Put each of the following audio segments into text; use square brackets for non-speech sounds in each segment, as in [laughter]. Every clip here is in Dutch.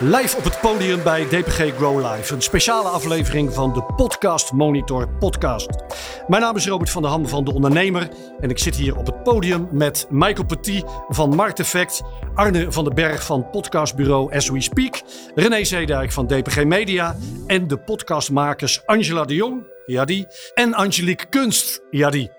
Live op het podium bij DPG Grow Live. Een speciale aflevering van de Podcast Monitor podcast. Mijn naam is Robert van der Ham van De Ondernemer. En ik zit hier op het podium met Michael Petit van Markt Effect. Arne van den Berg van podcastbureau As We Speak. René Zeedijk van DPG Media. En de podcastmakers Angela de Jong, ja die. En Angelique Kunst, ja die.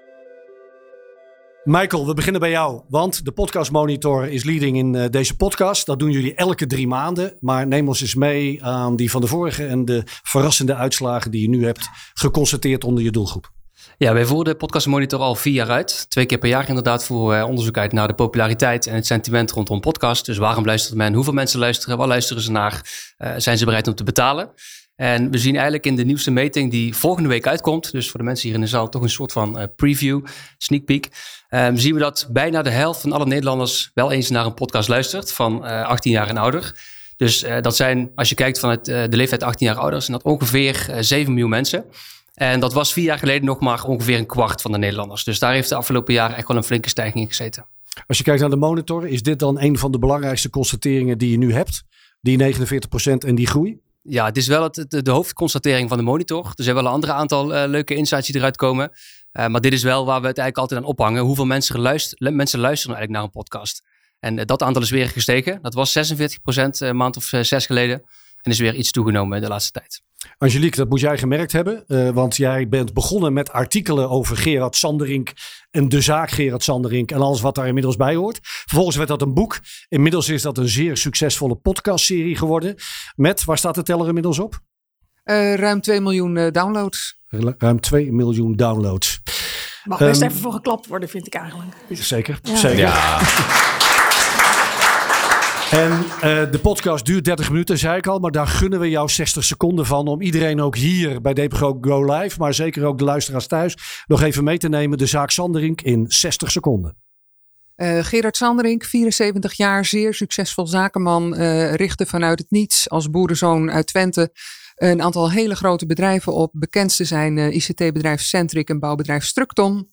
Michael, we beginnen bij jou. Want de Podcast Monitor is leading in uh, deze podcast. Dat doen jullie elke drie maanden. Maar neem ons eens mee aan die van de vorige en de verrassende uitslagen die je nu hebt geconstateerd onder je doelgroep. Ja, wij voeren de Podcast Monitor al vier jaar uit. Twee keer per jaar inderdaad voor onderzoek uit naar de populariteit en het sentiment rondom podcast. Dus waarom luistert men? Hoeveel mensen luisteren? Waar luisteren ze naar? Uh, zijn ze bereid om te betalen? En we zien eigenlijk in de nieuwste meting die volgende week uitkomt, dus voor de mensen hier in de zaal toch een soort van uh, preview, sneak peek, um, zien we dat bijna de helft van alle Nederlanders wel eens naar een podcast luistert van uh, 18 jaar en ouder. Dus uh, dat zijn, als je kijkt vanuit de leeftijd 18 jaar ouder, zijn dat ongeveer 7 miljoen mensen. En dat was vier jaar geleden nog maar ongeveer een kwart van de Nederlanders. Dus daar heeft de afgelopen jaren echt wel een flinke stijging in gezeten. Als je kijkt naar de monitor, is dit dan een van de belangrijkste constateringen die je nu hebt? Die 49% en die groei? ja, het is wel het, de, de, hoofdconstatering van de monitor. Er zijn wel een andere aantal uh, leuke insights die eruit komen. Uh, maar dit is wel waar we het eigenlijk altijd aan ophangen. Hoeveel mensen, luisteren, mensen luisteren eigenlijk naar een podcast? En uh, dat aantal is weer gestegen. Dat was 46 een maand of zes geleden. En is weer iets toegenomen de laatste tijd. Angelique, dat moet jij gemerkt hebben. Want jij bent begonnen met artikelen over Gerard Sanderink en de zaak Gerard Sanderink en alles wat daar inmiddels bij hoort. Vervolgens werd dat een boek. Inmiddels is dat een zeer succesvolle podcastserie geworden. Met, waar staat de teller inmiddels op? Uh, ruim 2 miljoen uh, downloads. Ruim 2 miljoen downloads. Mag best um, even voor geklapt worden, vind ik eigenlijk. Zeker, ja. zeker. Ja. En uh, de podcast duurt 30 minuten, zei ik al. Maar daar gunnen we jou 60 seconden van. Om iedereen ook hier bij DPGO Go Live. Maar zeker ook de luisteraars thuis. Nog even mee te nemen. De zaak Sanderink in 60 seconden. Uh, Gerard Sanderink, 74 jaar, zeer succesvol zakenman. Uh, richtte vanuit het niets als boerenzoon uit Twente een aantal hele grote bedrijven op. Bekendste zijn uh, ICT-bedrijf Centric en bouwbedrijf Structon.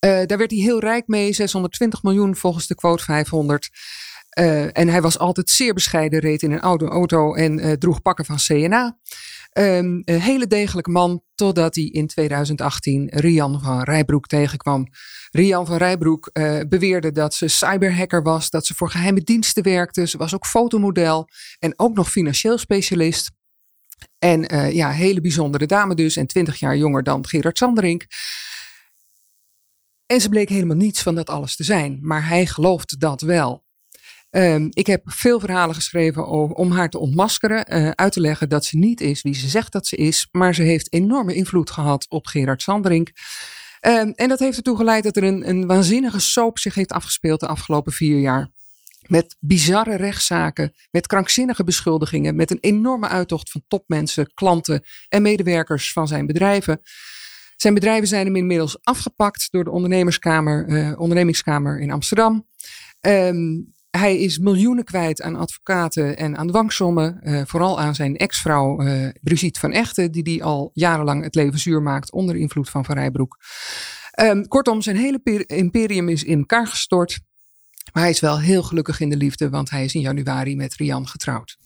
daar werd hij heel rijk mee, 620 miljoen volgens de quote 500. Uh, en hij was altijd zeer bescheiden, reed in een oude auto en droeg pakken van CNA. Um, een hele degelijke man, totdat hij in 2018 Rian van Rijbroek tegenkwam. Rian van Rijbroek beweerde dat ze cyberhacker was, dat ze voor geheime diensten werkte. Ze was ook fotomodel en ook nog financieel specialist. En ja, hele bijzondere dame dus en 20 jaar jonger dan Gerard Sanderink. En ze bleek helemaal niets van dat alles te zijn, maar hij geloofde dat wel. Um, ik heb veel verhalen geschreven om haar te ontmaskeren, uh, uit te leggen dat ze niet is wie ze zegt dat ze is, maar ze heeft enorme invloed gehad op Gerard Sanderink. Um, en dat heeft ertoe geleid dat er een, een waanzinnige soap zich heeft afgespeeld de afgelopen vier jaar. Met bizarre rechtszaken, met krankzinnige beschuldigingen, met een enorme uittocht van topmensen, klanten en medewerkers van zijn bedrijven. Zijn bedrijven zijn hem inmiddels afgepakt door de ondernemerskamer, uh, ondernemingskamer in Amsterdam. Um, hij is miljoenen kwijt aan advocaten en aan dwangsommen. Uh, vooral aan zijn ex-vrouw uh, Brigitte van Echten, die die al jarenlang het leven zuur maakt onder invloed van Van Rijbroek. Um, kortom, zijn hele imperium is in elkaar gestort. Maar hij is wel heel gelukkig in de liefde, want hij is in januari met Rian getrouwd.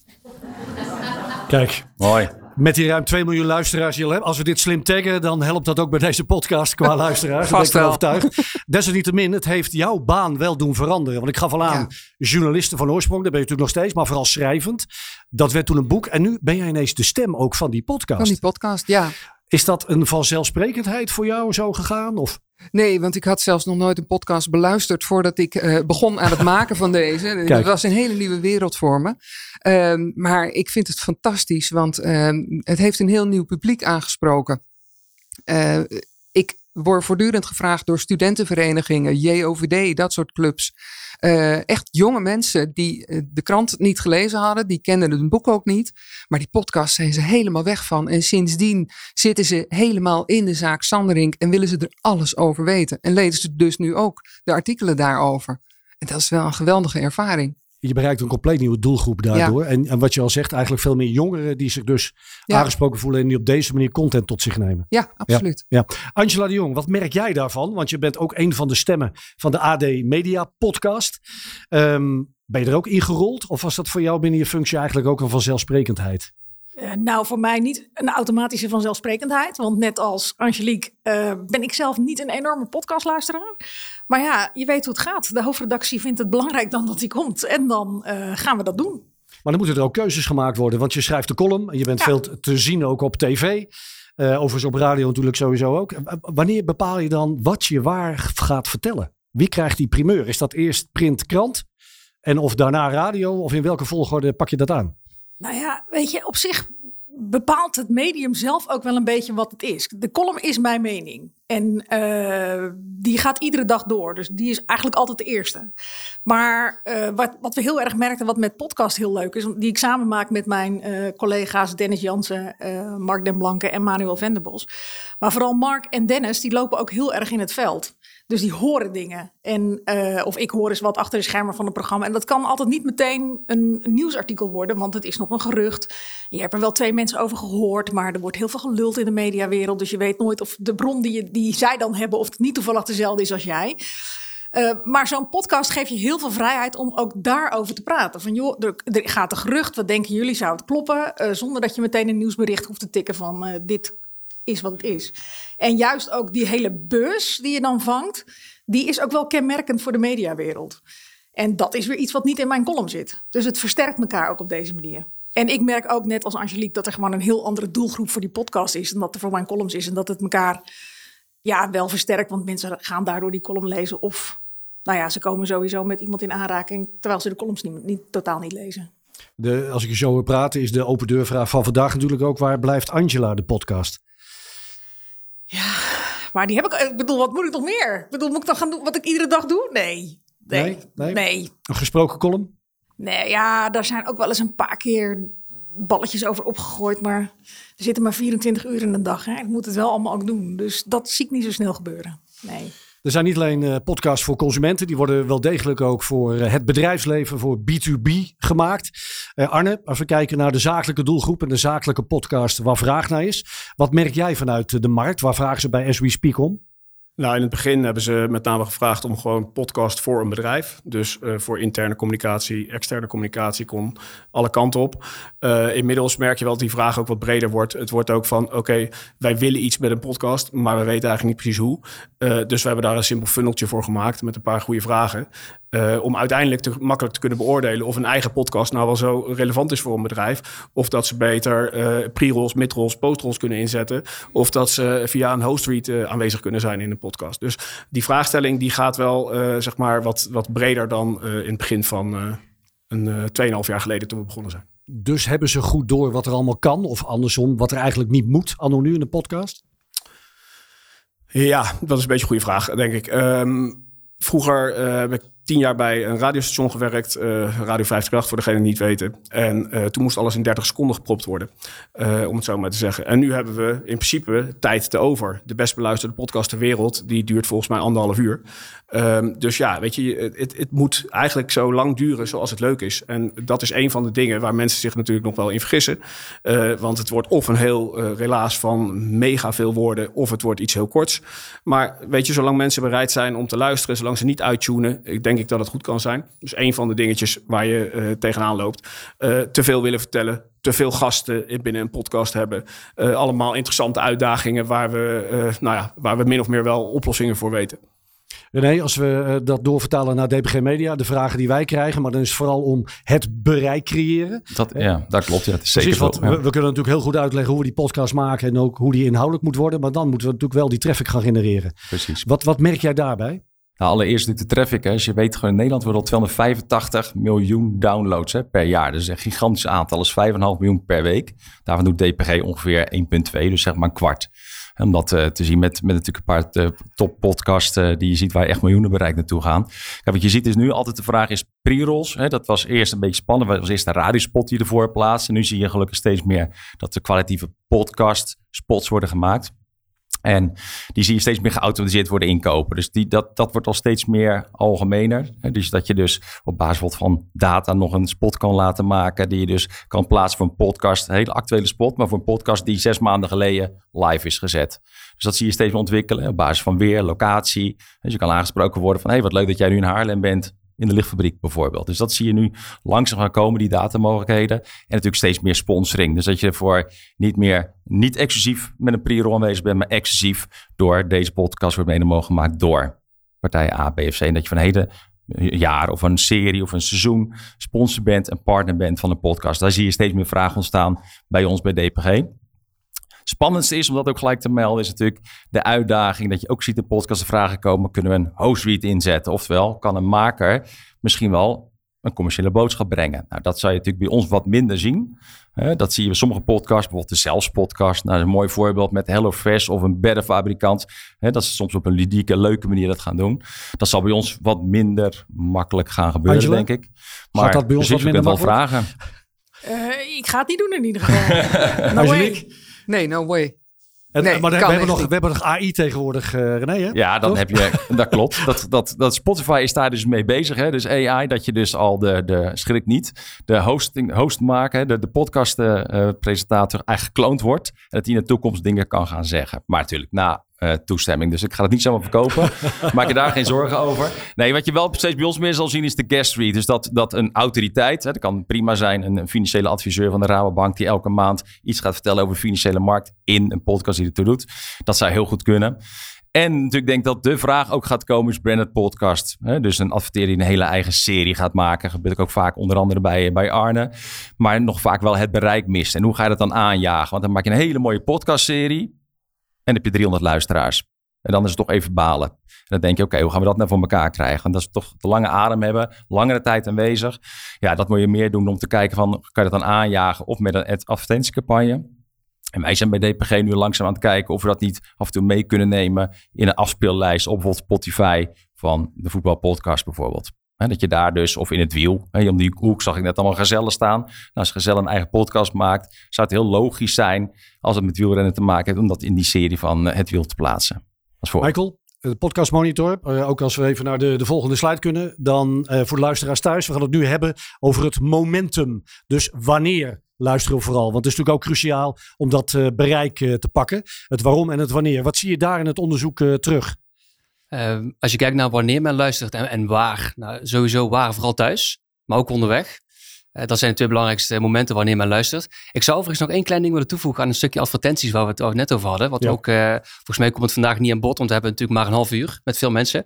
Kijk, mooi met die ruim 2 miljoen luisteraars die Als we dit slim taggen, dan helpt dat ook bij deze podcast qua [laughs] luisteraars. Vast ben ik overtuigd. Desalniettemin, het heeft jouw baan wel doen veranderen. Want ik gaf al aan, ja. journalisten van oorsprong, daar ben je natuurlijk nog steeds, maar vooral schrijvend. Dat werd toen een boek. En nu ben jij ineens de stem ook van die podcast. Van die podcast, ja. Is dat een vanzelfsprekendheid voor jou zo gegaan? Of? Nee, want ik had zelfs nog nooit een podcast beluisterd voordat ik uh, begon aan het [laughs] maken van deze. Dat was een hele nieuwe wereld voor me. Um, maar ik vind het fantastisch, want um, het heeft een heel nieuw publiek aangesproken. Uh, ik word voortdurend gevraagd door studentenverenigingen, JOVD, dat soort clubs. Uh, echt jonge mensen die uh, de krant niet gelezen hadden, die kenden het boek ook niet. Maar die podcast zijn ze helemaal weg van. En sindsdien zitten ze helemaal in de zaak Sanderink en willen ze er alles over weten. En lezen ze dus nu ook de artikelen daarover. En dat is wel een geweldige ervaring je bereikt een compleet nieuwe doelgroep daardoor. En, en, wat je al zegt, eigenlijk veel meer jongeren die zich dus ja. aangesproken voelen en die op deze manier content tot zich nemen. Ja, absoluut. Ja, Angela de Jong, wat merk jij daarvan? Want je bent ook een van de stemmen van de AD Media podcast. Um, Ben je er ook ingerold? Of was dat voor jou binnen je functie eigenlijk ook een vanzelfsprekendheid? Uh, nou, voor mij niet een automatische vanzelfsprekendheid. Want net als Angelique uh, ben ik zelf niet een enorme podcastluisteraar. Maar ja, je weet hoe het gaat. De hoofdredactie vindt het belangrijk dan dat hij komt. En dan uh, gaan we dat doen. Maar dan moeten er ook keuzes gemaakt worden. Want je schrijft de column. En je bent ja. veel te zien ook op tv. overigens op radio natuurlijk sowieso ook. Wanneer bepaal je dan wat je waar gaat vertellen? Wie krijgt die primeur? Is dat eerst print krant? En of daarna radio? Of in welke volgorde pak je dat aan? Nou ja, weet je, op zich bepaalt het medium zelf ook wel een beetje wat het is. De column is mijn mening. En uh, die gaat iedere dag door. Dus die is eigenlijk altijd de eerste. Maar uh, wat, wat we heel erg merkten, wat met podcast heel leuk is, die ik samen maak met mijn uh, collega's Dennis Jansen, Mark Den Blanke en Manuel Venderbos. Maar vooral Mark en Dennis, die lopen ook heel erg in het veld. Dus die horen dingen. En, uh, of ik hoor eens wat achter de schermen van het programma. En dat kan altijd niet meteen een, een, nieuwsartikel worden, want het is nog een gerucht. Je hebt er wel twee mensen over gehoord, maar er wordt heel veel geluld in de mediawereld. Dus je weet nooit of de bron die, je, die zij dan hebben, of het niet toevallig dezelfde is als jij. Uh, maar zo'n podcast geeft je heel veel vrijheid om ook daarover te praten. Van joh, er, gaat een gerucht, wat denken jullie, zou het kloppen? Uh, zonder dat je meteen een nieuwsbericht hoeft te tikken van dit is wat het is. En juist ook die hele bus die je dan vangt, die is ook wel kenmerkend voor de mediawereld. En dat is weer iets wat niet in mijn column zit. Dus het versterkt elkaar ook op deze manier. En ik merk ook net als Angelique dat er gewoon een heel andere doelgroep voor die podcast is. En dat er voor mijn columns is. En dat het elkaar ja, wel versterkt. Want mensen gaan daardoor die column lezen. Of nou ja, ze komen sowieso met iemand in aanraking. Terwijl ze de columns niet, niet, totaal niet lezen. De, als ik je zo wil praten, is de open deurvraag van vandaag natuurlijk ook: waar blijft Angela, de podcast? Maar die heb ik. Ik bedoel, wat moet ik nog meer? Ik bedoel, moet ik dan gaan doen wat ik iedere dag doe? Nee. Nee. Nee. nee. nee. Een gesproken column? Nee, ja, daar zijn ook wel eens een paar keer balletjes over opgegooid. Maar er zitten maar 24 uur in de dag. Hè. Ik moet het wel allemaal ook doen. Dus dat zie ik niet zo snel gebeuren. Nee. Er zijn niet alleen uh, podcasts voor consumenten, die worden wel degelijk ook voor uh, het bedrijfsleven, voor B2B gemaakt. Uh, Arne, als we kijken naar de zakelijke doelgroep en de zakelijke podcast waar vraag naar is. Wat merk jij vanuit de markt? Waar vragen ze bij As We Speak om? Nou, in het begin hebben ze met name gevraagd om gewoon podcast voor een bedrijf. Dus uh, voor interne communicatie, externe communicatie kon alle kanten op. Uh, inmiddels merk je wel dat die vraag ook wat breder wordt. Het wordt ook van, oké, wij willen iets met een podcast, maar we weten eigenlijk niet precies hoe. Uh, dus we hebben daar een simpel funneltje voor gemaakt met een paar goede vragen. Om uiteindelijk te, makkelijk te kunnen beoordelen of een eigen podcast nou wel zo relevant is voor een bedrijf. Of dat ze beter pre-rolls, mid-rolls, post-rolls kunnen inzetten. Of dat ze via een host read aanwezig kunnen zijn in een podcast. Dus die vraagstelling die gaat wel zeg maar wat, wat breder dan in het begin van een 2,5 jaar geleden toen we begonnen zijn. Dus hebben ze goed door wat er allemaal kan? Of andersom, wat er eigenlijk niet moet, anno nu in een podcast? Ja, dat is een beetje een goede vraag, denk ik. Um, vroeger heb ik tien jaar bij een radiostation gewerkt, uh, Radio 538 voor degene die niet weten. En uh, toen moest alles in 30 seconden gepropt worden, uh, om het zo maar te zeggen. En nu hebben we in principe tijd te over. De best beluisterde podcast ter wereld, die duurt volgens mij anderhalf uur. Um, dus ja, weet je, het, het moet eigenlijk zo lang duren zoals het leuk is. En dat is een van de dingen waar mensen zich natuurlijk nog wel in vergissen. want het wordt of een heel relaas van mega veel woorden, of het wordt iets heel korts. Maar weet je, zolang mensen bereid zijn om te luisteren, zolang ze niet uittunen, ik denk denk ik dat het goed kan zijn. Dus een van de dingetjes waar je uh, tegenaan loopt. Uh, te veel willen vertellen, te veel gasten binnen een podcast hebben. Uh, allemaal interessante uitdagingen waar we, nou ja, waar we min of meer wel oplossingen voor weten. René, als we dat doorvertalen naar DPG Media, de vragen die wij krijgen, maar dan is het vooral om het bereik creëren. Dat, ja, dat klopt. Ja, het is zeker wat, ja. we, we, kunnen natuurlijk heel goed uitleggen hoe we die podcast maken en ook hoe die inhoudelijk moet worden, maar dan moeten we natuurlijk wel die traffic gaan genereren. Precies. Wat, wat merk jij daarbij? Nou, allereerst natuurlijk de traffic. Hè. Als je weet, gewoon in Nederland worden al 285 miljoen downloads hè, per jaar. Is een gigantisch aantal. Dat is 5,5 miljoen per week. Daarvan doet DPG ongeveer 1,2, dus zeg maar een kwart. Om dat uh, te zien met, met natuurlijk een paar uh, top podcasts uh, die je ziet waar echt miljoenen bereik naartoe gaan. Kijk, wat je ziet is nu altijd de vraag is pre-rolls. Dat was eerst een beetje spannend. Dat was eerst een radiospot die ervoor plaatst. En nu zie je gelukkig steeds meer dat er kwalitatieve podcast spots worden gemaakt. En die zie je steeds meer geautomatiseerd worden inkopen. Dus die, dat, dat wordt al steeds meer algemener. Dus dat je dus op basis van data nog een spot kan laten maken. Die je dus kan plaatsen voor een podcast. Een hele actuele spot, maar voor een podcast die zes maanden geleden live is gezet. Dus dat zie je steeds meer ontwikkelen op basis van weer, locatie. Dus je kan aangesproken worden van, hé, hey, wat leuk dat jij nu in Haarlem bent. In de lichtfabriek bijvoorbeeld. Dus dat zie je nu langzaam gaan komen, die datamogelijkheden. En natuurlijk steeds meer sponsoring. Dus dat je voor niet meer niet exclusief met een pre-roll aanwezig bent, maar exclusief door deze podcast wordt mede mogelijk gemaakt door partij A, B of C. En dat je van een hele jaar of een serie of een seizoen sponsor bent en partner bent van een podcast. Daar zie je steeds meer vragen ontstaan bij ons bij DPG. Spannendste is, om dat ook gelijk te melden, is natuurlijk de uitdaging dat je ook ziet in podcast vragen komen. Kunnen we een host inzetten? Oftewel, kan een maker misschien wel een commerciële boodschap brengen. Nou, dat zou je natuurlijk bij ons wat minder zien. dat zie je bij sommige podcasts, bijvoorbeeld de Zelfs podcast. Nou, een mooi voorbeeld met HelloFresh of een beddenfabrikant. dat ze soms op een ludieke, leuke manier dat gaan doen. Dat zal bij ons wat minder makkelijk gaan gebeuren, denk ik. Maar Gaat dat bij ons wat minder wel vragen. Uh, ik ga het niet doen in ieder geval. [laughs] no way. Nee, no way. nee, maar we hebben, nog, we hebben nog AI tegenwoordig, uh, René. Hè? Ja, dan heb je, [laughs] dat klopt. Dat, dat, dat Spotify is daar dus mee bezig. Hè? Dus AI, dat je dus al de, de schrik niet, de hosting, host maken, de, de podcast uh, presentator eigenlijk gekloond wordt. En dat hij in de toekomst dingen kan gaan zeggen. Maar natuurlijk, na uh, toestemming. Dus ik ga het niet zomaar verkopen. [laughs] Maak je daar geen zorgen over. Nee, wat je wel steeds bij ons meer zal zien is de guest read. Dus dat, dat een autoriteit, hè, dat kan prima zijn, een, financiële adviseur van de Rabobank die elke maand iets gaat vertellen over de financiële markt in een podcast die ertoe doet. Dat zou heel goed kunnen. En natuurlijk denk dat de vraag ook gaat komen is branded podcast. Hè? Dus een adverteerder die een hele eigen serie gaat maken. Gebeurt ook vaak onder andere bij, bij Arne. Maar nog vaak wel het bereik mist. En hoe ga je dat dan aanjagen? Want dan maak je een hele mooie podcastserie. En heb je 300 luisteraars. En dan is het toch even balen. En dan denk je, oké, hoe gaan we dat nou voor elkaar krijgen? Want dat is toch de lange adem hebben, langere tijd aanwezig. Ja, dat moet je meer doen om te kijken van, kan je dat dan aanjagen of met een advertentiecampagne? En wij zijn bij DPG nu langzaam aan het kijken of we dat niet af en toe mee kunnen nemen in een afspeellijst op bijvoorbeeld Spotify van de voetbalpodcast bijvoorbeeld. Dat je daar dus, of in het wiel, om die hoek zag ik net allemaal gezellen staan. Nou, als Gezellen een eigen podcast maakt, zou het heel logisch zijn als het met wielrennen te maken heeft, om dat in die serie van eh, het wiel te plaatsen. Michael, de podcast monitor. Uh, ook als we even naar de, de volgende slide kunnen. Dan voor de luisteraars thuis. We gaan het nu hebben over het momentum. Dus wanneer luisteren we vooral. Want het is natuurlijk ook cruciaal om dat bereik te pakken. Het waarom en het wanneer. Wat zie je daar in het onderzoek terug? Ehm, als je kijkt naar wanneer men luistert en, en waar. Nou, sowieso waar, vooral thuis. Maar ook onderweg. Uh, dat zijn de twee belangrijkste momenten wanneer men luistert. Ik zou overigens nog één klein ding willen toevoegen aan een stukje advertenties waar we het net over hadden. Wat ook, uh, volgens mij komt het vandaag niet aan bod, want we hebben natuurlijk maar een half uur met veel mensen.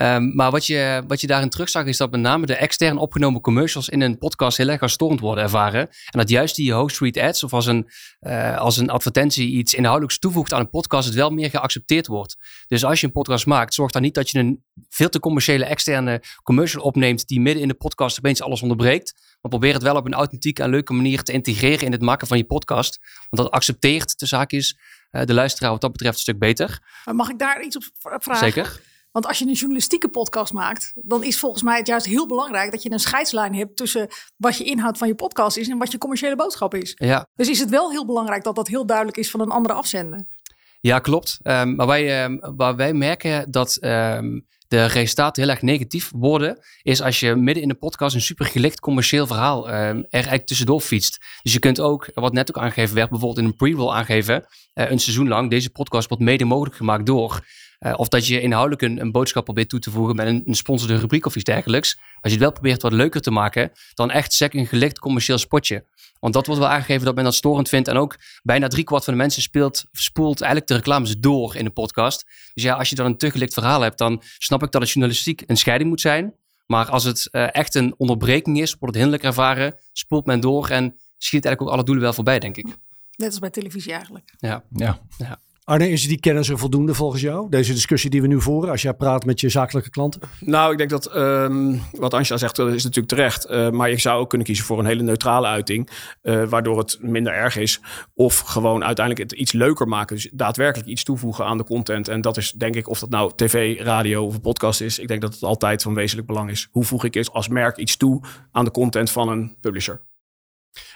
Um, maar wat je, wat je daarin terugzag is dat met name de extern opgenomen commercials in een podcast heel erg storend worden ervaren. En dat juist die host read ads of als een, uh, als een advertentie iets inhoudelijks toevoegt aan een podcast, het wel meer geaccepteerd wordt. Dus als je een podcast maakt, zorg dan niet dat je een veel te commerciële externe commercial opneemt die midden in de podcast opeens alles onderbreekt. Maar probeer het wel op een authentieke en leuke manier te integreren in het maken van je podcast. Want dat accepteert de zaak is uh, de luisteraar wat dat betreft een stuk beter. Maar mag ik daar iets op vragen? Zeker. Want als je een journalistieke podcast maakt, dan is volgens mij het juist heel belangrijk dat je een scheidslijn hebt tussen wat je inhoud van je podcast is en wat je commerciële boodschap is. Ja. Dus is het wel heel belangrijk dat dat heel duidelijk is van een andere afzender. Ja, klopt. Um, maar wij, um, waar wij merken dat um, de resultaten heel erg negatief worden, is als je midden in de podcast een super gelicht commercieel verhaal uh, er eigenlijk tussendoor fietst. Dus je kunt ook, wat net ook aangegeven werd, bijvoorbeeld in een pre-roll aangeven, uh, een seizoen lang, deze podcast wordt mede mogelijk gemaakt door. Uh, of dat je inhoudelijk een, een, boodschap probeert toe te voegen met een, een sponsorde rubriek of iets dergelijks. Als je het wel probeert wat leuker te maken, dan echt sec een gelicht commercieel spotje. Want dat wordt wel aangegeven dat men dat storend vindt. En ook bijna driekwart van de mensen speelt, spoelt eigenlijk de reclames door in de podcast. Dus ja, als je dan een te gelikt verhaal hebt, dan snap ik dat het journalistiek een scheiding moet zijn. Maar als het uh, echt een onderbreking is, wordt het hinderlijk ervaren, spoelt men door en schiet eigenlijk ook alle doelen wel voorbij, denk ik. Net als bij televisie eigenlijk. Ja. ja. ja. Arne, is die kennis er voldoende volgens jou? Deze discussie die we nu voeren, als jij praat met je zakelijke klanten? Nou, ik denk dat um, wat Anja zegt, dat is natuurlijk terecht. Uh, maar je zou ook kunnen kiezen voor een hele neutrale uiting, uh, waardoor het minder erg is. Of gewoon uiteindelijk het iets leuker maken. Dus daadwerkelijk iets toevoegen aan de content. En dat is denk ik, of dat nou tv, radio of podcast is. Ik denk dat het altijd van wezenlijk belang is. Hoe voeg ik als merk iets toe aan de content van een publisher?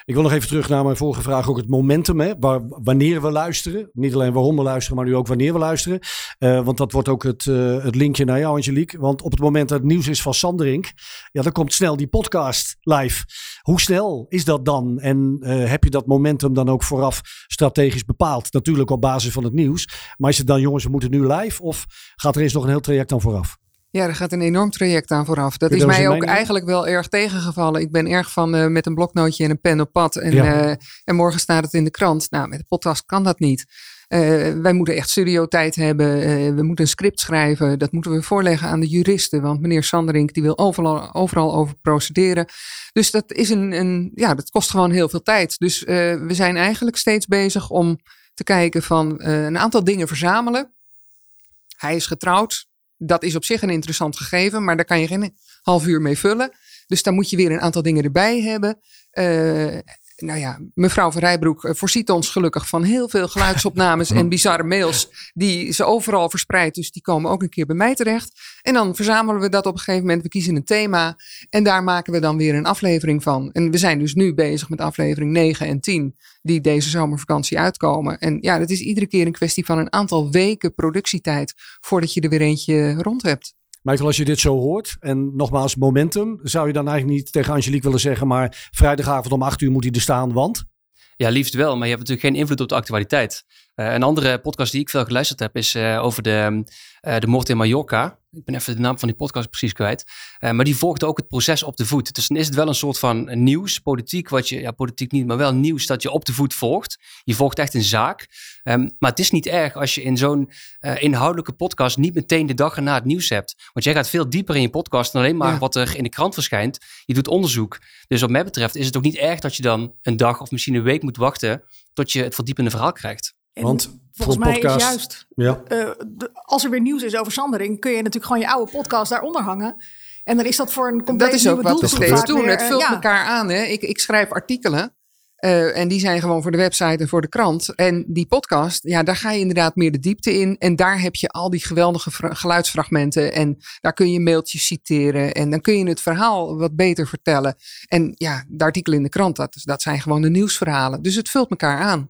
Ik wil nog even terug naar mijn vorige vraag, ook het momentum, hè, wanneer we luisteren. Niet alleen waarom we luisteren, maar nu ook wanneer we luisteren. Uh, want dat wordt ook het, uh, het linkje naar jou, Angelique. Want op het moment dat het nieuws is van Sanderink, ja, dan komt snel die podcast live. Hoe snel is dat dan? En uh, heb je dat momentum dan ook vooraf strategisch bepaald? Natuurlijk op basis van het nieuws. Maar is het dan, jongens, we moeten nu live? Of gaat er eerst nog een heel traject dan vooraf? Ja, er gaat een enorm traject aan vooraf. Dat is mij ook eigenlijk wel erg tegengevallen. Ik ben erg van uh, met een bloknootje en een pen op pad. En, ja. uh, en morgen staat het in de krant. Nou, met de podcast kan dat niet. Uh, wij moeten echt studiotijd hebben. we moeten een script schrijven. Dat moeten we voorleggen aan de juristen. Want meneer Sanderink die wil overal, overal over procederen. Dus dat, is een, een, ja, dat kost gewoon heel veel tijd. Dus we zijn eigenlijk steeds bezig om te kijken van een aantal dingen verzamelen. Hij is getrouwd dat is op zich een interessant gegeven, maar daar kan je geen half uur mee vullen. Dus dan moet je weer een aantal dingen erbij hebben. Uh, nou ja, mevrouw van Rijbroek eh, voorziet ons gelukkig van heel veel geluidsopnames en [laughs] bizarre mails. Die ze overal verspreid. Dus die komen ook een keer bij mij terecht. En dan verzamelen we dat op een gegeven moment. We kiezen een thema. En daar maken we dan weer een aflevering van. En we zijn dus nu bezig met aflevering 9 en 10. Die deze zomervakantie uitkomen. En ja, het is iedere keer een kwestie van een aantal weken productietijd. Voordat je er weer eentje rond hebt. Michael, als je dit zo hoort, en nogmaals momentum, zou je dan eigenlijk niet tegen Angelique willen zeggen, maar vrijdagavond om acht uur moet hij er staan, want? Ja, liefst wel, maar je hebt natuurlijk geen invloed op de actualiteit. Uh, een andere podcast die ik veel geluisterd heb is uh, over de, uh, de moord in Mallorca. Ik ben even de naam van die podcast precies kwijt. maar die volgde ook het proces op de voet. Dus dan is het wel een soort van nieuws, politiek, wat je, ja, politiek niet, maar wel nieuws dat je op de voet volgt. Je volgt echt een zaak. Um, maar het is niet erg als je in zo'n inhoudelijke podcast niet meteen de dag erna het nieuws hebt. Want jij gaat veel dieper in je podcast dan alleen maar ja. wat er in de krant verschijnt. Je doet onderzoek. Dus wat mij betreft is het ook niet erg dat je dan een dag of misschien een week moet wachten tot je het verdiepende verhaal krijgt. Want volgens mij is juist, ja. Uh, als er weer nieuws is over Sandering, kun je natuurlijk gewoon je oude podcast daaronder hangen. En dan is dat voor een compleet Dat is ook wat we steeds doen. het vult ja. elkaar aan. Hè? Ik, ik schrijf artikelen. Uh, en die zijn gewoon voor de website en voor de krant. En die podcast, ja, daar ga je inderdaad meer de diepte in. En daar heb je al die geweldige geluidsfragmenten. En daar kun je mailtjes citeren. En dan kun je het verhaal wat beter vertellen. En ja, de artikelen in de krant, dat, dat zijn gewoon de nieuwsverhalen. Dus het vult elkaar aan.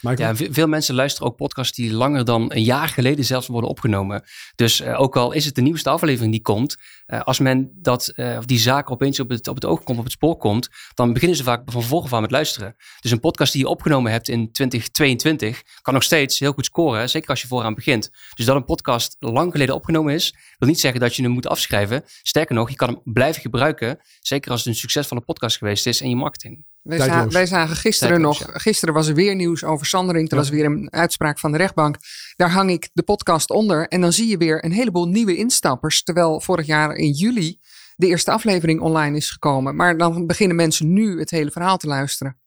Ja, veel mensen luisteren ook podcasts die langer dan een jaar geleden zelfs worden opgenomen. Dus uh, ook al is het de nieuwste aflevering die komt, uh, als men dat, uh, of die zaak opeens op het, op het oog komt, op het spoor komt, dan beginnen ze vaak van voren van met luisteren. Dus een podcast die je opgenomen hebt in 2022 kan nog steeds heel goed scoren, zeker als je vooraan begint. Dus dat een podcast lang geleden opgenomen is, wil niet zeggen dat je hem moet afschrijven. Sterker nog, je kan hem blijven gebruiken, zeker als het een succesvolle podcast geweest is in je marketing. Wij, za wij zagen gisteren nog, gisteren was er weer nieuws over Sandering. Er was weer een uitspraak van de rechtbank. Daar hang ik de podcast onder. En dan zie je weer een heleboel nieuwe instappers. Terwijl vorig jaar in juli de eerste aflevering online is gekomen. Maar dan beginnen mensen nu het hele verhaal te luisteren.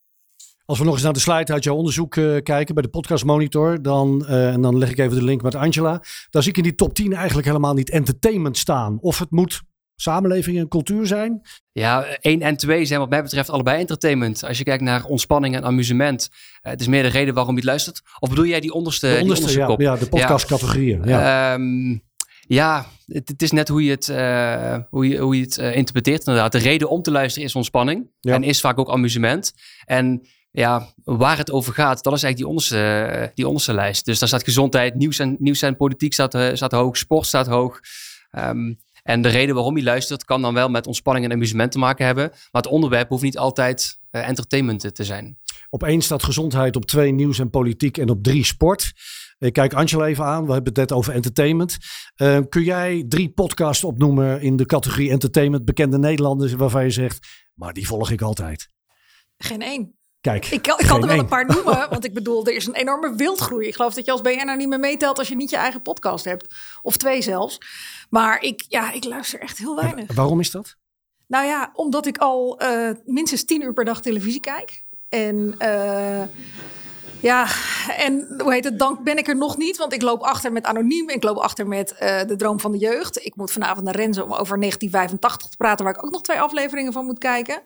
Als we nog eens naar de slide uit jouw onderzoek uh, kijken bij de Podcast Monitor, dan, uh, en dan leg ik even de link met Angela. Dan zie ik in die top 10 eigenlijk helemaal niet entertainment staan. Of het moet samenleving en cultuur zijn? Ja, één en twee zijn wat mij betreft allebei entertainment. Als je kijkt naar ontspanning en amusement. Uh, het is meer de reden waarom je het luistert. Of bedoel jij die onderste, de onderste, die onderste ja, ja, de podcastcategorieën. Ja. Um, ja, het, het, is net hoe je het, uh, hoe je, hoe je het uh, interpreteert inderdaad. De reden om te luisteren is ontspanning. Ja. En is vaak ook amusement. En ja, waar het over gaat, dat is eigenlijk die onderste, die onderste lijst. Dus daar staat gezondheid, nieuws en, nieuws en politiek staat, staat hoog, sport staat hoog. Um, en de reden waarom je luistert kan dan wel met ontspanning en amusement te maken hebben. Maar het onderwerp hoeft niet altijd uh, entertainment te zijn. Op één staat gezondheid, op twee nieuws en politiek en op drie sport. Ik kijk Angela even aan, we hebben het net over entertainment. Uh, kun jij drie podcasts opnoemen in de categorie entertainment, bekende Nederlanders, waarvan je zegt, maar die volg ik altijd? Geen één. Kijk, ik kan, ik kan er wel een paar noemen, want ik bedoel, er is een enorme wildgroei. Ik geloof dat je als BN'er niet meer meetelt als je niet je eigen podcast hebt. Of twee zelfs. Maar ik, ja, ik luister echt heel weinig. En waarom is dat? Nou ja, omdat ik al uh, minstens tien uur per dag televisie kijk. En uh, ja, en hoe heet het, dan ben ik er nog niet. Want ik loop achter met Anoniem. Ik loop achter met uh, De Droom van de Jeugd. Ik moet vanavond naar Renze om over 1985 te praten... waar ik ook nog twee afleveringen van moet kijken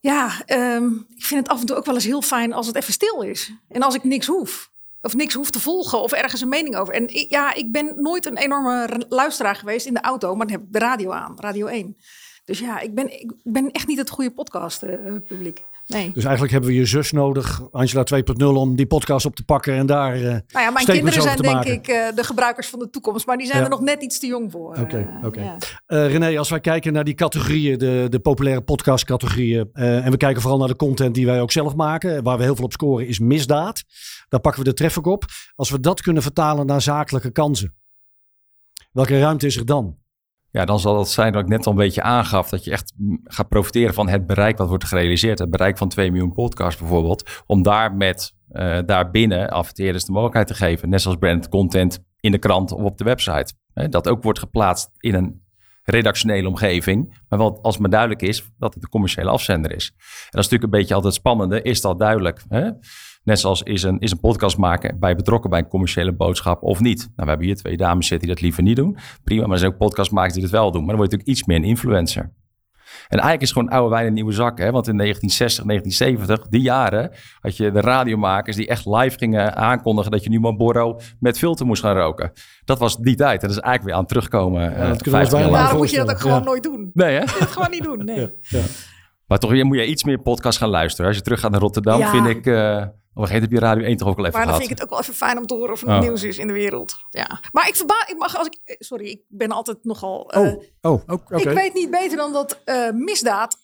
ja, um, ik vind het af en toe ook wel eens heel fijn als het even stil is. En als ik niks hoef. Of niks hoef te volgen of ergens een mening over. En ja, ik ben nooit een enorme luisteraar geweest in de auto, maar dan heb ik de radio aan, Radio 1. Dus ja, ik ben, ik ben echt niet het goede podcast uh, publiek. Nee. Dus eigenlijk hebben we je zus nodig, Angela 2.0, om die podcast op te pakken en daar. Uh, nou ja, mijn kinderen zijn denk ik uh, de gebruikers van de toekomst, maar die zijn ja. er nog net iets te jong voor. Oké, okay, oké. Okay. Ja. René, als wij kijken naar die categorieën, de, de populaire podcastcategorieën, en we kijken vooral naar de content die wij ook zelf maken, waar we heel veel op scoren, is misdaad. Daar pakken we de traffic op. Als we dat kunnen vertalen naar zakelijke kansen. welke ruimte is er dan? Ja, dan zal het zijn dat ik net al een beetje aangaf dat je echt gaat profiteren van het bereik wat wordt gerealiseerd. Het bereik van 2 miljoen podcasts bijvoorbeeld. Om daar met uh, daarbinnen adverteerders de mogelijkheid te geven. Net zoals brand content in de krant of op de website. dat ook wordt geplaatst in een redactionele omgeving. Maar wat als maar duidelijk is dat het een commerciële afzender is. En dat is natuurlijk een beetje altijd spannende. Is dat duidelijk? Hè? Net zoals is een, is een podcast maken bij betrokken bij een commerciële boodschap of niet. Nou, we hebben hier twee dames zitten die dat liever niet doen. Prima, maar er zijn ook podcastmakers die dat wel doen. Maar dan word je natuurlijk iets meer een influencer. En eigenlijk is het gewoon oude wijn in nieuwe zakken. Hè? Want in 1960, 1970, die jaren, had je de radiomakers die echt live gingen aankondigen dat je nu Marlboro met filter moest gaan roken. Dat was die tijd. En dat is eigenlijk weer aan terugkomen. Ja, uh, Daarom moet je dat ook gewoon nooit doen. Nee, hè? Je moet het gewoon niet doen. Nee. Ja, maar toch moet je iets meer podcast gaan luisteren. Als je terug gaat naar Rotterdam, vind ik... Uh, op een gegeven moment heb je Radio 1 toch ook al even Maar dan gehad. vind ik het ook wel even fijn om te horen of er oh. nieuws is in de wereld. Ja. Maar ik verbaas, ik mag als ik, eh, sorry, ik ben altijd nogal. Uh, oh, oh oké. Ik weet niet beter dan dat uh, misdaad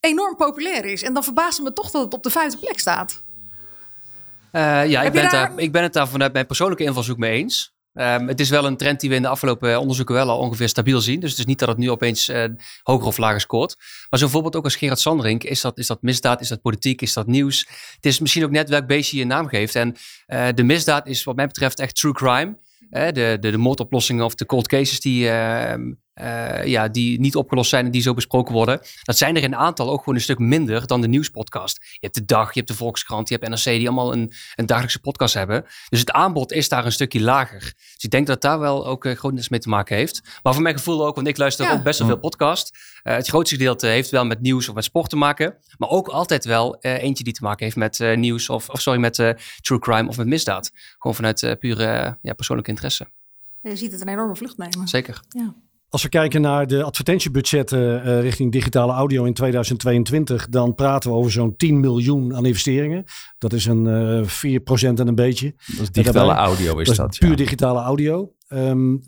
enorm populair is. En dan verbaast me toch dat het op de vijfde plek staat. Uh, ja, ik ben, daar... daar, ik ben het daar vanuit mijn persoonlijke invalshoek mee eens. Um, het is wel een trend die we in de afgelopen onderzoeken wel al ongeveer stabiel zien. Dus het is niet dat het nu opeens uh, hoger of lager scoort. Maar zo'n voorbeeld ook als Gerard Sanderink. Is dat, is dat misdaad? Is dat politiek? Is dat nieuws? Het is misschien ook net welk beestje je naam geeft. En uh, de misdaad is wat mij betreft echt true crime. De, de, de moordoplossingen of de cold cases die, ehm, uh, ja, die niet opgelost zijn en die zo besproken worden. Dat zijn er in aantal ook gewoon een stuk minder dan de nieuwspodcast. Je hebt de Dag, je hebt de Volkskrant, je hebt NRC die allemaal een, een dagelijkse podcast hebben. Dus het aanbod is daar een stukje lager. Dus ik denk dat daar wel ook uh, groot mee te maken heeft. Maar voor mijn gevoel ook, want ik luister ja. ook best wel veel podcast. Uh, het grootste gedeelte heeft wel met nieuws of met sport te maken. Maar ook altijd wel eentje die te maken heeft met nieuws of, of sorry, met true crime of met misdaad. Gewoon vanuit pure ja, persoonlijke interesse. Je ziet het een enorme vlucht nemen. Zeker. Ja. Als we kijken naar de advertentiebudgetten uh, richting digitale audio in 2022, dan praten we over zo'n 10 miljoen aan investeringen. Dat is een uh, 4% en een beetje. Dat is digitale daarbij, audio is dat. dat puur ja. digitale audio. Um,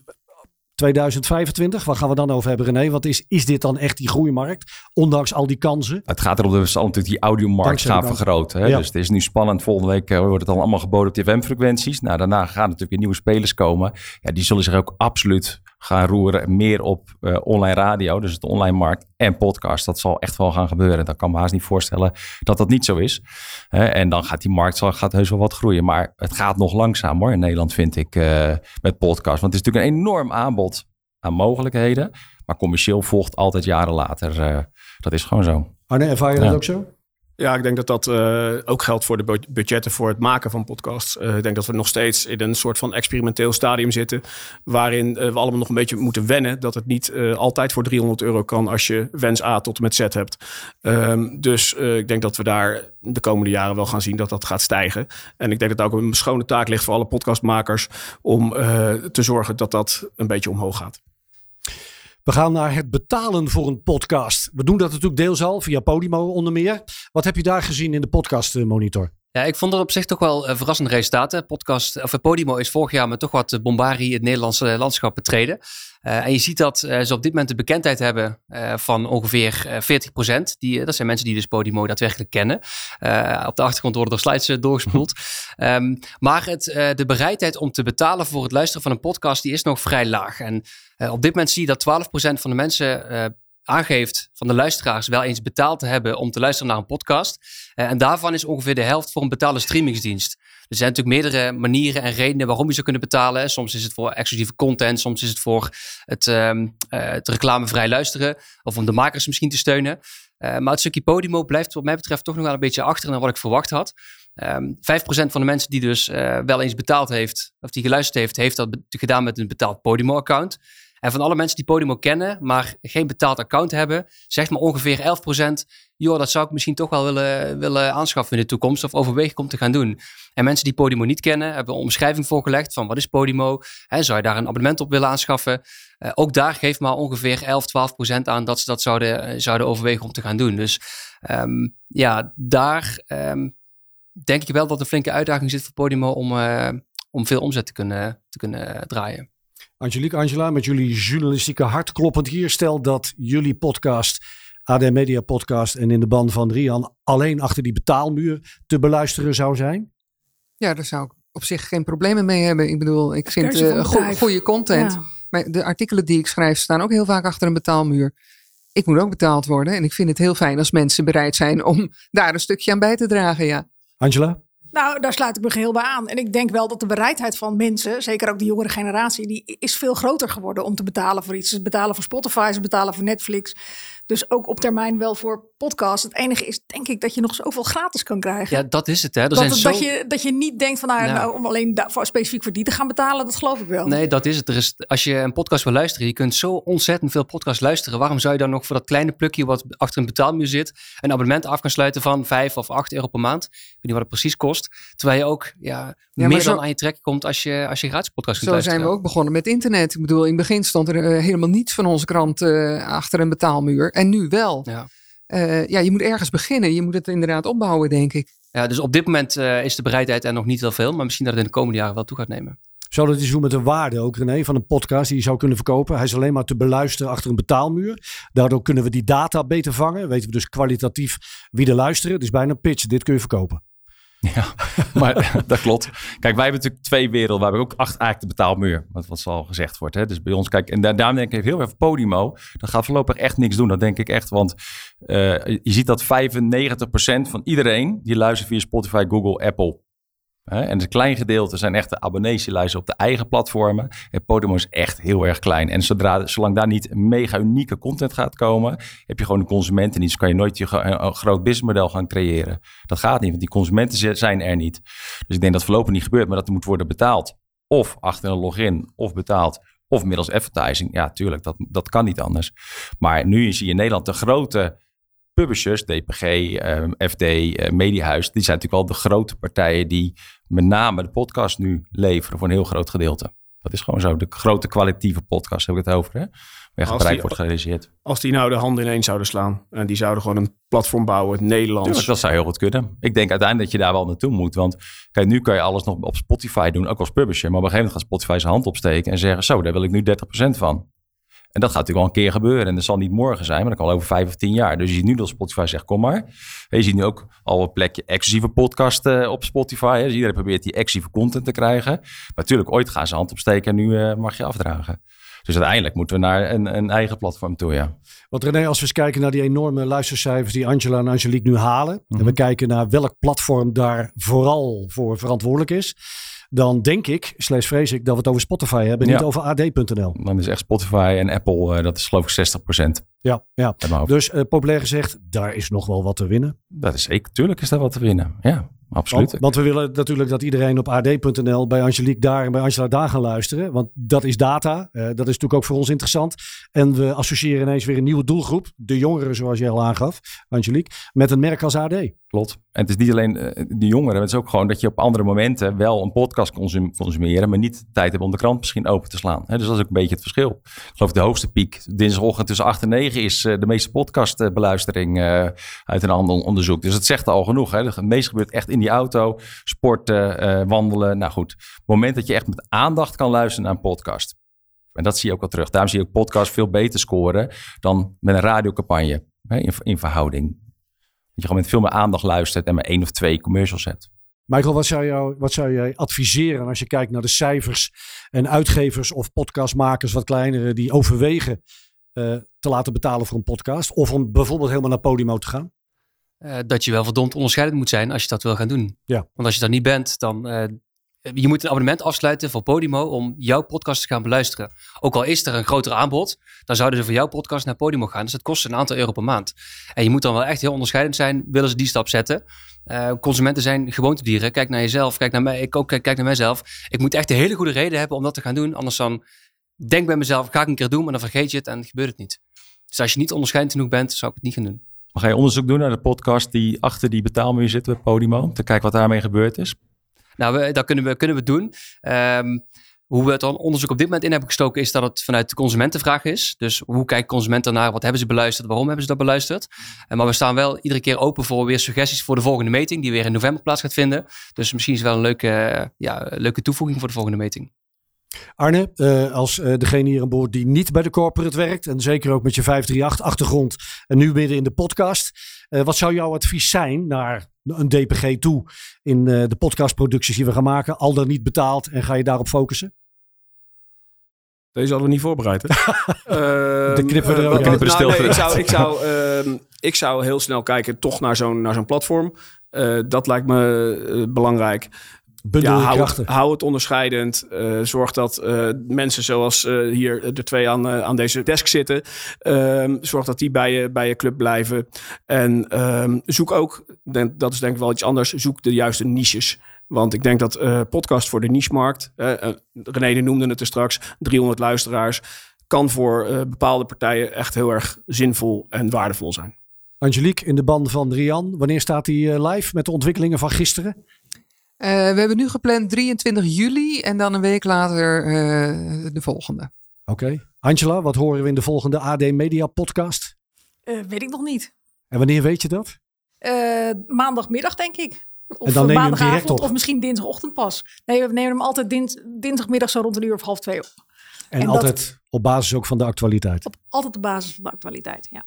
2025, waar gaan we dan over hebben René? Wat is, is dit dan echt die groeimarkt, ondanks al die kansen? Het gaat erom dat we natuurlijk die audiomarkt gaan vergroten. Hè? Ja. Dus het is nu spannend. Volgende week uh, wordt het dan allemaal geboden op de FM-frequenties. Nou, daarna gaan natuurlijk weer nieuwe spelers komen. Ja, die zullen zich ook absoluut gaan roeren meer op uh, online radio, dus de online markt en podcast. Dat zal echt wel gaan gebeuren. Dat kan me haast niet voorstellen dat dat niet zo is. Uh, en dan gaat die markt zal, gaat heus wel wat groeien. Maar het gaat nog langzaam hoor in Nederland vind ik uh, met podcast. Want het is natuurlijk een enorm aanbod aan mogelijkheden. Maar commercieel volgt altijd jaren later. dat is gewoon zo. Arne, ervaar je dat ook zo? Ja, ik denk dat dat uh, ook geldt voor de budgetten voor het maken van podcasts. Uh, ik denk dat we nog steeds in een soort van experimenteel stadium zitten. Waarin uh, we allemaal nog een beetje moeten wennen. Dat het niet altijd voor 300 euro kan als je wens A tot en met Z hebt. Um, dus ik denk dat we daar de komende jaren wel gaan zien dat dat gaat stijgen. En ik denk dat het ook een schone taak ligt voor alle podcastmakers. Om te zorgen dat dat een beetje omhoog gaat. We gaan naar het betalen voor een podcast. We doen dat natuurlijk deels al via Podimo onder meer. Wat heb je daar gezien in de podcast monitor? Ja, ik vond er op zich toch wel uh, verrassende resultaten. Podcast, of Podimo is vorig jaar met toch wat bombarie het Nederlandse landschap betreden. Uh, en je ziet dat uh, ze op dit moment de bekendheid hebben uh, van ongeveer 40%. Die, dat zijn mensen die dus Podimo daadwerkelijk kennen. op de achtergrond worden er slides doorgespoeld. um, [laughs] maar het, de bereidheid om te betalen voor het luisteren van een podcast die is nog vrij laag. En op dit moment zie je dat 12% van de mensen aangeeft van de luisteraars wel eens betaald te hebben om te luisteren naar een podcast. Uh, en daarvan is ongeveer de helft voor een betaalde streamingsdienst. Er zijn natuurlijk meerdere manieren en redenen waarom je zou kunnen betalen. Soms is het voor exclusieve content, soms is het voor het, uh, het reclamevrij luisteren of om de makers misschien te steunen. Uh, maar het stukje Podimo blijft wat mij betreft toch nog wel een beetje achter dan wat ik verwacht had. Um, 5% van de mensen die dus wel eens betaald heeft, of die geluisterd heeft, heeft dat gedaan met een betaald Podimo-account. En van alle mensen die Podimo kennen, maar geen betaald account hebben, zegt maar ongeveer 11%, joh, dat zou ik misschien toch wel willen, willen aanschaffen in de toekomst of overwegen om te gaan doen. En mensen die Podimo niet kennen, hebben een omschrijving voorgelegd van wat is Podimo, He, zou je daar een abonnement op willen aanschaffen. Uh, ook daar geeft maar ongeveer 11, 12% aan dat ze dat zouden, zouden overwegen om te gaan doen. Dus um, ja, daar um, denk ik wel dat een flinke uitdaging zit voor Podimo om, uh, om veel omzet te kunnen, te kunnen draaien. Angelique, Angela, met jullie journalistieke hart kloppend hier. Stel dat jullie podcast, AD Media Podcast en in de band van Rian alleen achter die betaalmuur te beluisteren zou zijn? Ja, daar zou ik op zich geen problemen mee hebben. Ik bedoel, ik vind uh, go goede content. Ja. Maar de artikelen die ik schrijf staan ook heel vaak achter een betaalmuur. Ik moet ook betaald worden. En ik vind het heel fijn als mensen bereid zijn om daar een stukje aan bij te dragen. Ja. Angela? Nou, daar sluit ik me geheel bij aan. En ik denk wel dat de bereidheid van mensen, zeker ook de jongere generatie, die is veel groter geworden om te betalen voor iets. Ze betalen voor Spotify, ze betalen voor Netflix. Dus ook op termijn wel voor podcast. Het enige is, denk ik, dat je nog zoveel gratis kan krijgen. Ja, dat is het. Hè. Er dat, zijn het- zo... dat, je, dat je niet denkt van, nou, Ja. nou om alleen daarvoor, specifiek voor die te gaan betalen, dat geloof ik wel. Nee, dat is het. Er is, als je een podcast wil luisteren, je kunt zo ontzettend veel podcasts luisteren. Waarom zou je dan nog voor dat kleine plukje wat achter een betaalmuur zit, een abonnement af kan sluiten van 5 of 8 euro per maand? Ik weet niet wat het precies kost. Terwijl je ook ja, meer zo- dan aan je trek komt als je, als je gratis podcast kunt Zo luisteren. zijn we ook begonnen met internet. Ik bedoel, in het begin stond er eh, helemaal niets van onze krant eh, achter een betaalmuur. En nu wel. Ja. Eh, ja, je moet ergens beginnen. Je moet het inderdaad opbouwen, denk ik. Ja, dus op dit moment eh, is de bereidheid er nog niet heel veel, maar misschien dat het in de komende jaren wel toe gaat nemen. Zou dat iets doen met de waarde ook, René, van een podcast die je zou kunnen verkopen? Hij is alleen maar te beluisteren achter een betaalmuur. Daardoor kunnen we die data beter vangen. Weten we dus kwalitatief wie er luisteren. Het is bijna een pitch. Dit kun je verkopen. Ja, [laughs] maar dat klopt. Kijk, wij hebben natuurlijk twee werelden. We hebben ook acht eigenlijk de betaalmuur, wat, wat al gezegd wordt. Hè. Dus bij ons, kijk, en daar, daarom denk ik heel erg Podimo. Dat gaat voorlopig echt niks doen. Dat denk ik echt, want eh, je ziet dat 95% van iedereen die luistert via Spotify, Google, Apple. En een klein gedeelte zijn echt de abonnees die luisteren op de eigen platformen. En Podimo is echt heel erg klein. En zodra, zolang daar niet mega unieke content gaat komen, heb je gewoon de consumenten niet. Dus kan je nooit je, groot businessmodel gaan creëren. Dat gaat niet, want die consumenten zi- zijn er niet. Dus ik denk dat voorlopig niet gebeurt, maar dat moet worden betaald. Of achter een login, of betaald, of middels advertising. Ja, tuurlijk, dat, dat kan niet anders. Maar nu zie je in Nederland de grote publishers, DPG, eh, FD, eh, Mediahuis, die zijn natuurlijk al de grote partijen die met name de podcast nu leveren voor een heel groot gedeelte. Dat is gewoon zo. De grote kwalitatieve podcast heb ik het over, hè? Waar die- wordt gerealiseerd. Als die nou de handen ineens zouden slaan en die zouden gewoon een platform bouwen, het Nederlands. Tuurlijk, dat zou heel goed kunnen. Ik denk uiteindelijk dat je daar wel naartoe moet. Want kijk, nu kan je alles nog op Spotify doen, ook als publisher. Maar op een gegeven moment gaat Spotify zijn hand opsteken en zeggen: Zo, daar wil ik nu 30% van. En dat gaat natuurlijk wel een keer gebeuren. En dat zal niet morgen zijn, maar dat kan wel over vijf of tien jaar. Dus je ziet nu dat Spotify zegt, kom maar. En je ziet nu ook al een plekje exclusieve podcast eh, op Spotify. Hè. Dus iedereen probeert die exclusieve content te krijgen. Maar natuurlijk, ooit gaan ze hand opsteken en nu eh, mag je afdragen. Dus uiteindelijk moeten we naar een, een eigen platform toe, ja. Want René, als we eens kijken naar die enorme luistercijfers die Angela en Angelique nu halen. En we kijken naar welk platform daar vooral voor verantwoordelijk is. Dan denk ik, slash vrees ik, dat we het over Spotify hebben, Ja. niet over ad.nl. Dan is echt Spotify en Apple, eh, dat is geloof ik 60% Ja, ja. Dus eh, populair gezegd, daar is nog wel wat te winnen. Dat is zeker, tuurlijk is daar wat te winnen. Ja, absoluut. Want, want we willen natuurlijk dat iedereen op ad.nl bij Angelique daar en bij Angela daar gaan luisteren. Want dat is data. Eh, dat is natuurlijk ook voor ons interessant. En we associëren ineens weer een nieuwe doelgroep. De jongeren, zoals je al aangaf, Angelique. Met een merk als AD. Klopt. En het is niet alleen eh, de jongeren. Het is ook gewoon dat je op andere momenten wel een podcast consum- consumeren. Maar niet tijd hebt om de krant misschien open te slaan. Dus dat is ook een beetje het verschil. Ik geloof de hoogste piek dinsdagochtend tussen 8 en 9 is eh, de meeste podcastbeluistering uit een ander onderzoek. Dus het zegt al genoeg. Hè. Het meeste gebeurt echt in die auto. Sporten, eh, wandelen. Nou goed. Moment dat je echt met aandacht kan luisteren naar een podcast. En dat zie je ook al terug. Daarom zie je ook podcasts veel beter scoren dan met een radiocampagne. Hè, in, in verhouding. Dat je gewoon met veel meer aandacht luistert en maar één of twee commercials hebt. Michael, wat zou, jou, wat zou jij adviseren als je kijkt naar de cijfers en uitgevers of podcastmakers, wat kleinere, die overwegen eh, te laten betalen voor een podcast? Of om bijvoorbeeld helemaal naar Podimo te gaan? Eh, dat je wel verdomd onderscheidend moet zijn als je dat wil gaan doen. Ja. Want als je dat niet bent, dan eh, je moet een abonnement afsluiten voor Podimo om jouw podcast te gaan beluisteren. Ook al is er een groter aanbod, dan zouden ze voor jouw podcast naar Podimo gaan. Dus dat kost een aantal euro per maand. En je moet dan wel echt heel onderscheidend zijn, willen ze die stap zetten. Eh, consumenten zijn gewoontedieren. Kijk naar jezelf, kijk naar mij, ik ook kijk, kijk naar mijzelf. Ik moet echt een hele goede reden hebben om dat te gaan doen. Anders dan denk bij mezelf, ga ik een keer doen, maar dan vergeet je het en gebeurt het niet. Dus als je niet onderscheidend genoeg bent, zou ik het niet gaan doen. Ga je onderzoek doen naar de podcast die achter die betaalmuur zit bij Podimo? Om te kijken wat daarmee gebeurd is? Nou, we, dat kunnen we, kunnen we doen. Ehm, hoe we het onderzoek op dit moment in hebben gestoken, is dat het vanuit de consumentenvraag is. Dus hoe kijkt consument ernaar? Wat hebben ze beluisterd? Waarom hebben ze dat beluisterd? En maar we staan wel iedere keer open voor weer suggesties voor de volgende meting, die weer in november plaats gaat vinden. Dus misschien is het wel een leuke, eh, ja, leuke toevoeging voor de volgende meting. Arne, eh, als eh, degene hier aan boord die niet bij de corporate werkt, en zeker ook met je 538-achtergrond en nu midden in de podcast, eh, wat zou jouw advies zijn naar een DPG toe in eh, de podcastproducties die we gaan maken, al dan niet betaald en ga je daarop focussen? Deze hadden we niet voorbereid. Hè? [laughs] Ehm, Dan knippen we er eh, ook de nou, nee, ik, zou, ik, zou, ehm, ik zou heel snel kijken toch naar zo'n naar zo'n platform. Eh, dat lijkt me eh, belangrijk. Bundel je hou, het, hou het onderscheidend. Eh, zorg dat eh, mensen zoals eh, hier de twee aan, aan deze desk zitten. ehm, zorg dat die bij je, bij je club blijven. En ehm, zoek ook, denk- dat is denk ik wel iets anders, zoek de juiste niches. Want ik denk dat podcast voor de niche-markt, René noemde het er straks, 300 luisteraars, kan voor bepaalde partijen echt heel erg zinvol en waardevol zijn. Angelique, in de band van Rian. Wanneer staat hij live met de ontwikkelingen van gisteren? Eh, we hebben nu gepland 23 juli en dan een week later eh, de volgende. Oké. Angela, wat horen we in de volgende AD Media podcast? Eh, weet ik nog niet. En wanneer weet je dat? Eh, maandagmiddag, denk ik. Of En dan neem je hem maandagavond, direct op? of misschien dinsdagochtend pas. Nee, we nemen hem altijd dins, dinsdagmiddag zo rond een uur of half twee op. En, En dat- altijd op basis ook van de actualiteit. Op, altijd op basis van de actualiteit, ja.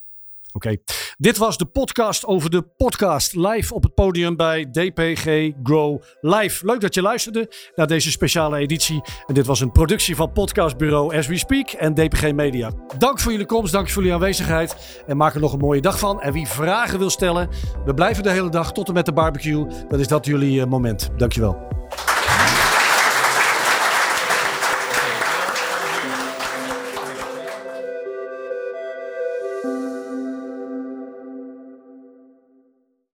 Oké. Dit was de podcast over de podcast. Live op het podium bij DPG Grow Live. Leuk dat je luisterde naar deze speciale editie. En dit was een productie van podcastbureau As We Speak en DPG Media. Dank voor jullie komst, dank voor jullie aanwezigheid. En maak er nog een mooie dag van. En wie vragen wil stellen, we blijven de hele dag tot en met de barbecue. Dan is dat jullie eh, moment. Dankjewel.